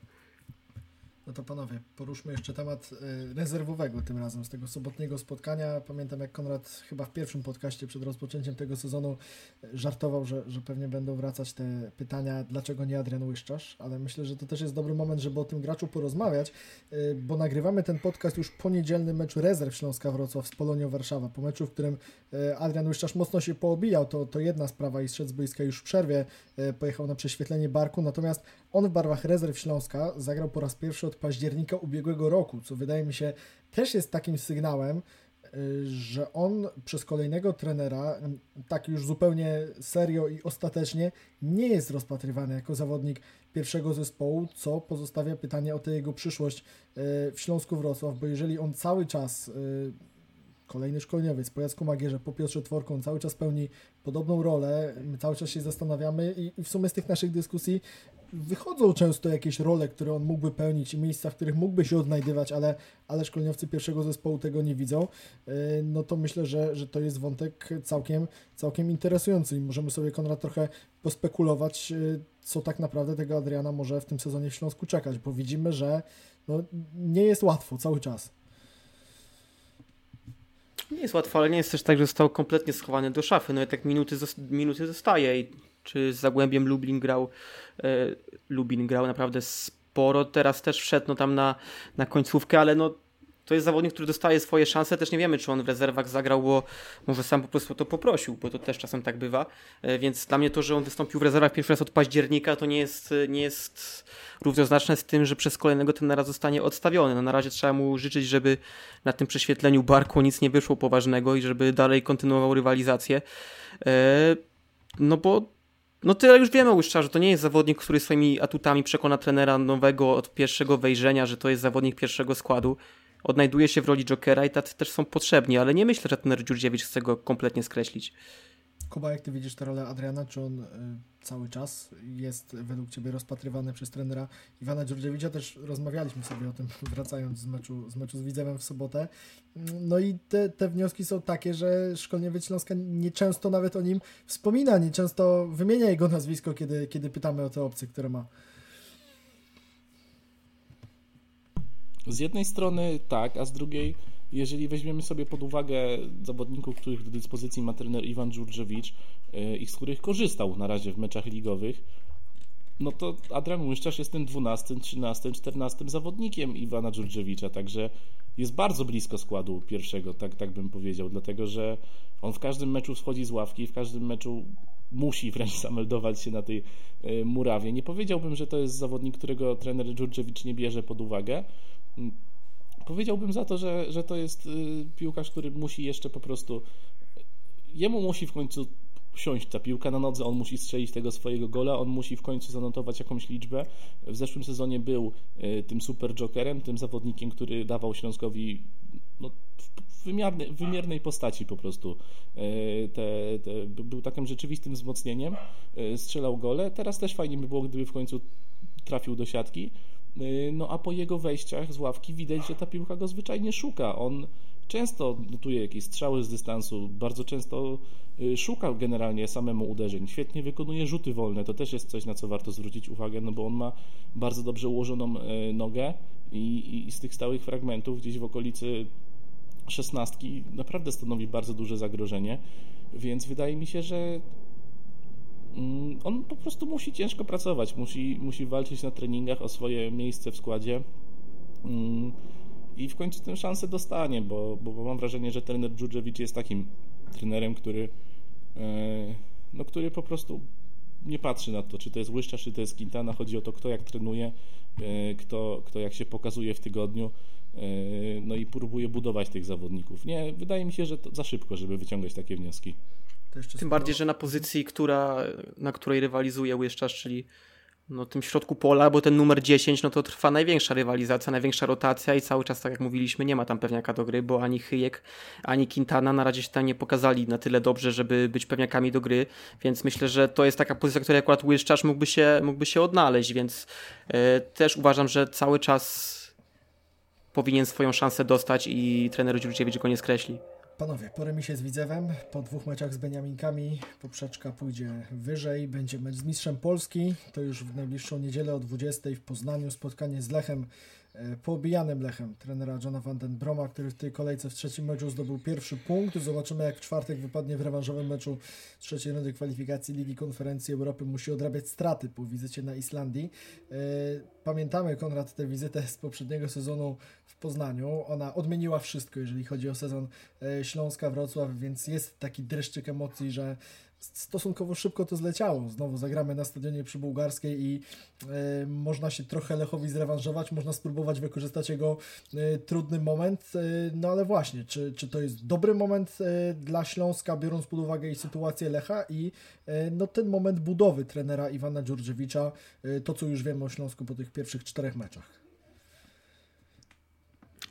No to panowie, poruszmy jeszcze temat y, rezerwowego tym razem z tego sobotniego spotkania. Pamiętam jak Konrad chyba w pierwszym podcaście przed rozpoczęciem tego sezonu y, żartował, że, że pewnie będą wracać te pytania, dlaczego nie Adrian Łyszczarz, ale myślę, że to też jest dobry moment, żeby o tym graczu porozmawiać, y, bo nagrywamy ten podcast już po niedzielnym meczu rezerw Śląska Wrocław z Polonią Warszawa, po meczu, w którym Adrian Łyszczarz mocno się poobijał, to, to jedna sprawa i zszedł z boiska już w przerwie, pojechał na prześwietlenie barku, natomiast on w barwach rezerw Śląska zagrał po raz pierwszy od października ubiegłego roku, co wydaje mi się też jest takim sygnałem, y, że on przez kolejnego trenera, tak już zupełnie serio i ostatecznie, nie jest rozpatrywany jako zawodnik pierwszego zespołu, co pozostawia pytanie o tę jego przyszłość y, w Śląsku Wrocław, bo jeżeli on cały czas y, kolejny szkoleniowiec po Jacku Magierze, po Piotrze Tworką cały czas pełni podobną rolę, my cały czas się zastanawiamy i, i w sumie z tych naszych dyskusji wychodzą często jakieś role, które on mógłby pełnić i miejsca, w których mógłby się odnajdywać, ale, ale szkoleniowcy pierwszego zespołu tego nie widzą, e, no to myślę, że, że to jest wątek całkiem, całkiem interesujący i możemy sobie Konrad trochę pospekulować, e, co tak naprawdę tego Adriana może w tym sezonie w Śląsku czekać, bo widzimy, że no, nie jest łatwo cały czas. Nie jest łatwo, ale nie jest też tak, że został kompletnie schowany do szafy. No i tak minuty, minuty zostaje i czy z Zagłębiem Lublin grał, e, Lubin grał naprawdę sporo, teraz też wszedł no, tam na, na końcówkę, ale no to jest zawodnik, który dostaje swoje szanse. Też nie wiemy, czy on w rezerwach zagrał, bo może sam po prostu to poprosił, bo to też czasem tak bywa. E, więc dla mnie to, że on wystąpił w rezerwach pierwszy raz od października, to nie jest, nie jest równoznaczne z tym, że przez kolejnego tenera zostanie odstawiony. No, na razie trzeba mu życzyć, żeby na tym prześwietleniu barku nic nie wyszło poważnego i żeby dalej kontynuował rywalizację. E, no bo no tyle już wiemy o że to nie jest zawodnik, który swoimi atutami przekona trenera nowego od pierwszego wejrzenia, że to jest zawodnik pierwszego składu. Odnajduje się w roli Jokera i tacy też są potrzebni, ale nie myślę, że ten Dziurdziewicz chce go kompletnie skreślić. Kuba, jak ty widzisz tę rolę Adriana? Czy on y, cały czas jest według ciebie rozpatrywany przez trenera Iwana Dziurdziewicza? Też rozmawialiśmy sobie o tym, wracając z meczu z, meczu z Widzewem w sobotę. No i te, te wnioski są takie, że Szkolniewiec Śląska nieczęsto nawet o nim wspomina, nieczęsto wymienia jego nazwisko, kiedy, kiedy pytamy o te opcje, które ma. Z jednej strony tak, a z drugiej jeżeli weźmiemy sobie pod uwagę zawodników, których do dyspozycji ma trener Iwan Dżurdżewicz e, i z których korzystał na razie w meczach ligowych, no to Adrian Łyszczarz jest tym 12, 13, 14 zawodnikiem Iwana Dżurdżewicza, także jest bardzo blisko składu pierwszego, tak, tak bym powiedział, dlatego że on w każdym meczu schodzi z ławki, w każdym meczu musi wręcz zameldować się na tej e, murawie. Nie powiedziałbym, że to jest zawodnik, którego trener Dżurdżewicz nie bierze pod uwagę. Powiedziałbym za to, że, że to jest y, piłkarz, który musi jeszcze po prostu. Jemu musi w końcu siąść ta piłka na nodze, on musi strzelić tego swojego gola, on musi w końcu zanotować jakąś liczbę. W zeszłym sezonie był y, tym super jokerem, tym zawodnikiem, który dawał Śląskowi no, w wymiernej, wymiernej postaci po prostu. Y, te, te, był takim rzeczywistym wzmocnieniem, strzelał gole. Teraz też fajnie by było, gdyby w końcu trafił do siatki. Y, no a po jego wejściach z ławki widać, że ta piłka go zwyczajnie szuka. On często notuje jakieś strzały z dystansu, bardzo często y, szuka generalnie samemu uderzeń. Świetnie wykonuje rzuty wolne. To też jest coś, na co warto zwrócić uwagę, no bo on ma bardzo dobrze ułożoną y, nogę i, i z tych stałych fragmentów gdzieś w okolicy szesnastki naprawdę stanowi bardzo duże zagrożenie. Więc wydaje mi się, że on po prostu musi ciężko pracować, musi, musi walczyć na treningach o swoje miejsce w składzie mm, i w końcu tę szansę dostanie, bo, bo mam wrażenie, że trener Dżudżewicz jest takim trenerem, który, e, no, który po prostu nie patrzy na to, czy to jest Łyszcza, czy to jest Quintana. Chodzi o to, kto jak trenuje, e, kto, kto jak się pokazuje w tygodniu, e, no i próbuje budować tych zawodników. Nie, wydaje mi się, że to za szybko, żeby wyciągać takie wnioski. Tym bardziej, że na pozycji, która, na której rywalizuje Łyszczarz, czyli no, tym środku pola, bo ten numer 10, no to trwa największa rywalizacja, największa rotacja i cały czas, tak jak mówiliśmy, nie ma tam pewniaka do gry, bo ani Chyjek, ani Quintana na razie się tam nie pokazali na tyle dobrze, żeby być pewniakami do gry, więc myślę, że to jest taka pozycja, której akurat Łyszczarz mógłby się, mógłby się odnaleźć, więc yy, też uważam, że cały czas powinien swoją szansę dostać i trener Dziurdziewicz go nie skreśli. Panowie, po remisie z Widzewem, po dwóch meczach z Beniaminkami, poprzeczka pójdzie wyżej, będzie mecz z Mistrzem Polski, to już w najbliższą niedzielę o 20 w Poznaniu, spotkanie z Lechem poobijanym Lechem trenera Johna van den Broma, który w tej kolejce w trzecim meczu zdobył pierwszy punkt. Zobaczymy jak w czwartek wypadnie w rewanżowym meczu trzeciej rundy kwalifikacji Ligi Konferencji Europy. Musi odrabiać straty po wizycie na Islandii. E, pamiętamy, Konrad, tę wizytę z poprzedniego sezonu w Poznaniu. Ona odmieniła wszystko, jeżeli chodzi o sezon e, Śląska-Wrocław, więc jest taki dreszczyk emocji, że stosunkowo szybko to zleciało. Znowu zagramy na stadionie przy Bułgarskiej i e, można się trochę Lechowi zrewanżować, można spróbować wykorzystać jego e, trudny moment, e, no ale właśnie, czy, czy to jest dobry moment dla Śląska, biorąc pod uwagę i sytuację Lecha i no ten moment budowy trenera Iwana Dziurdziewicza, to co już wiemy o Śląsku po tych pierwszych czterech meczach.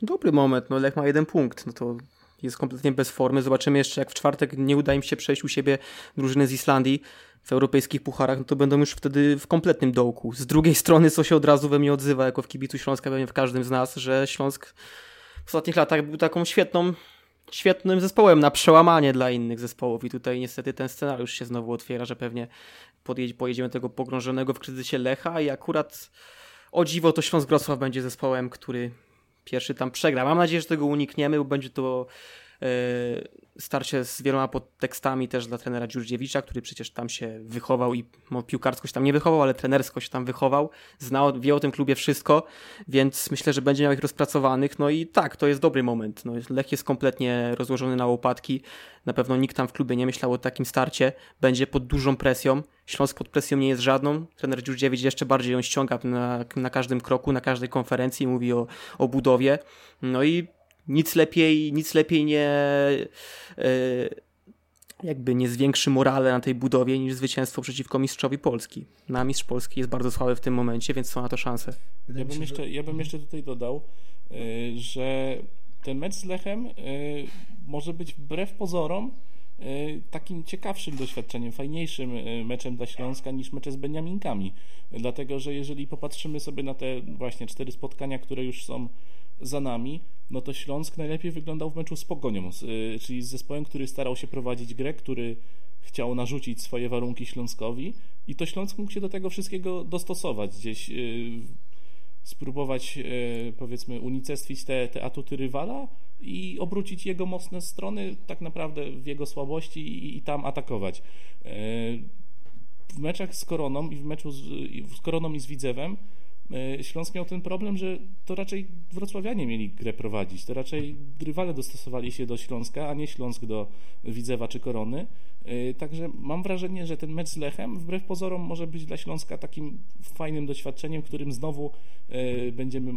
Dobry moment, no Lech ma jeden punkt, no to jest kompletnie bez formy. Zobaczymy jeszcze, jak w czwartek nie uda im się przejść u siebie drużyny z Islandii w europejskich pucharach, no to będą już wtedy w kompletnym dołku. Z drugiej strony, co się od razu we mnie odzywa, jako w kibicu Śląska, pewnie w każdym z nas, że Śląsk w ostatnich latach był taką świetną, świetnym zespołem na przełamanie dla innych zespołów i tutaj niestety ten scenariusz się znowu otwiera, że pewnie pojedziemy tego pogrążonego w kryzysie Lecha i akurat o dziwo to Śląsk Wrocław będzie zespołem, który pierwszy tam przegra. Mam nadzieję, że tego unikniemy, bo będzie to e, starcie z wieloma podtekstami też dla trenera Dziurdziewicza, który przecież tam się wychował i piłkarsko się tam nie wychował, ale trenersko się tam wychował, znał, wie o tym klubie wszystko, więc myślę, że będzie miał ich rozpracowanych, no i tak, to jest dobry moment. No, Lech jest kompletnie rozłożony na łopatki, na pewno nikt tam w klubie nie myślał o takim starcie, będzie pod dużą presją, Śląsk pod presją nie jest żadną, trener Dziurdziewicz jeszcze bardziej ją ściąga na, na każdym kroku, na każdej konferencji, mówi o, o budowie, no i nic lepiej, nic lepiej nie e, jakby nie zwiększy morale na tej budowie niż zwycięstwo przeciwko mistrzowi Polski. Na mistrz Polski jest bardzo słaby w tym momencie, więc są na to szanse. Ja bym jeszcze, ja bym jeszcze tutaj dodał, e, że ten mecz z Lechem e, może być wbrew pozorom takim ciekawszym doświadczeniem, fajniejszym meczem dla Śląska niż mecze z Beniaminkami. Dlatego, że jeżeli popatrzymy sobie na te właśnie cztery spotkania, które już są za nami, no to Śląsk najlepiej wyglądał w meczu z Pogonią, czyli z zespołem, który starał się prowadzić grę, który chciał narzucić swoje warunki Śląskowi i to Śląsk mógł się do tego wszystkiego dostosować, gdzieś spróbować powiedzmy unicestwić te, te atuty rywala, i obrócić jego mocne strony tak naprawdę w jego słabości i, i tam atakować. W meczach z Koroną i w meczu z, z Koroną i z Widzewem Śląsk miał ten problem, że to raczej wrocławianie mieli grę prowadzić, to raczej rywale dostosowali się do Śląska, a nie Śląsk do Widzewa czy Korony. E, także mam wrażenie, że ten mecz z Lechem wbrew pozorom może być dla Śląska takim fajnym doświadczeniem, którym znowu będziemy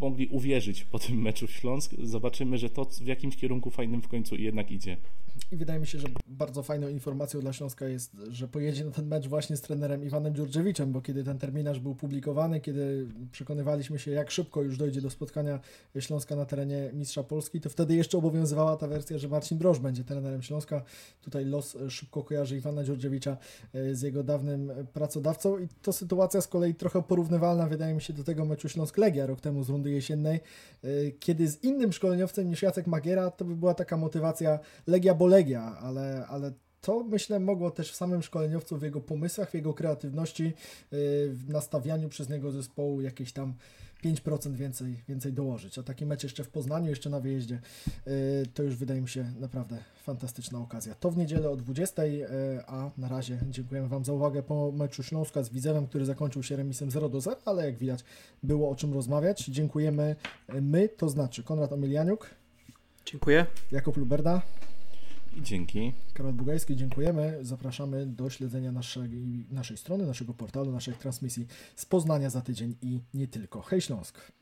mogli uwierzyć po tym meczu w Śląsk. Zobaczymy, że to w jakimś kierunku fajnym w końcu jednak idzie. I wydaje mi się, że bardzo fajną informacją dla Śląska jest, że pojedzie na ten mecz właśnie z trenerem Iwanem Dziurdziewiczem, bo kiedy ten terminarz był publikowany, kiedy przekonywaliśmy się, jak szybko już dojdzie do spotkania Śląska na terenie Mistrza Polski, to wtedy jeszcze obowiązywała ta wersja, że Marcin Broż będzie trenerem Śląska. Tutaj los szybko kojarzy Iwana Dziurdziewicza e, z jego dawnym pracodawcą i to sytuacja z kolei trochę porównywalna, wydaje mi się, do tego meczu Śląsk-Legia rok temu z rundy jesiennej, e, kiedy z innym szkoleniowcem niż Jacek Magiera to by była taka motywacja Legia bo Legia, ale, ale to myślę mogło też w samym szkoleniowcu, w jego pomysłach, w jego kreatywności, yy, w nastawianiu przez niego zespołu jakieś tam 5% więcej, więcej dołożyć. A taki mecz jeszcze w Poznaniu, jeszcze na wyjeździe, yy, to już wydaje mi się naprawdę fantastyczna okazja. To w niedzielę o 20, yy, a na razie dziękujemy Wam za uwagę po meczu Śląska z Widzewem, który zakończył się remisem 0 do 0, ale jak widać było o czym rozmawiać. Dziękujemy my, to znaczy Konrad Omilianiuk. Dziękuję. Jakub Luberda. I dzięki. Karol Bugajski, dziękujemy. Zapraszamy do śledzenia naszej, naszej strony, naszego portalu, naszej transmisji z Poznania za tydzień i nie tylko. Hej Śląsk!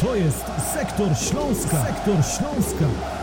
To jest Sektor Śląska. Sektor Śląska.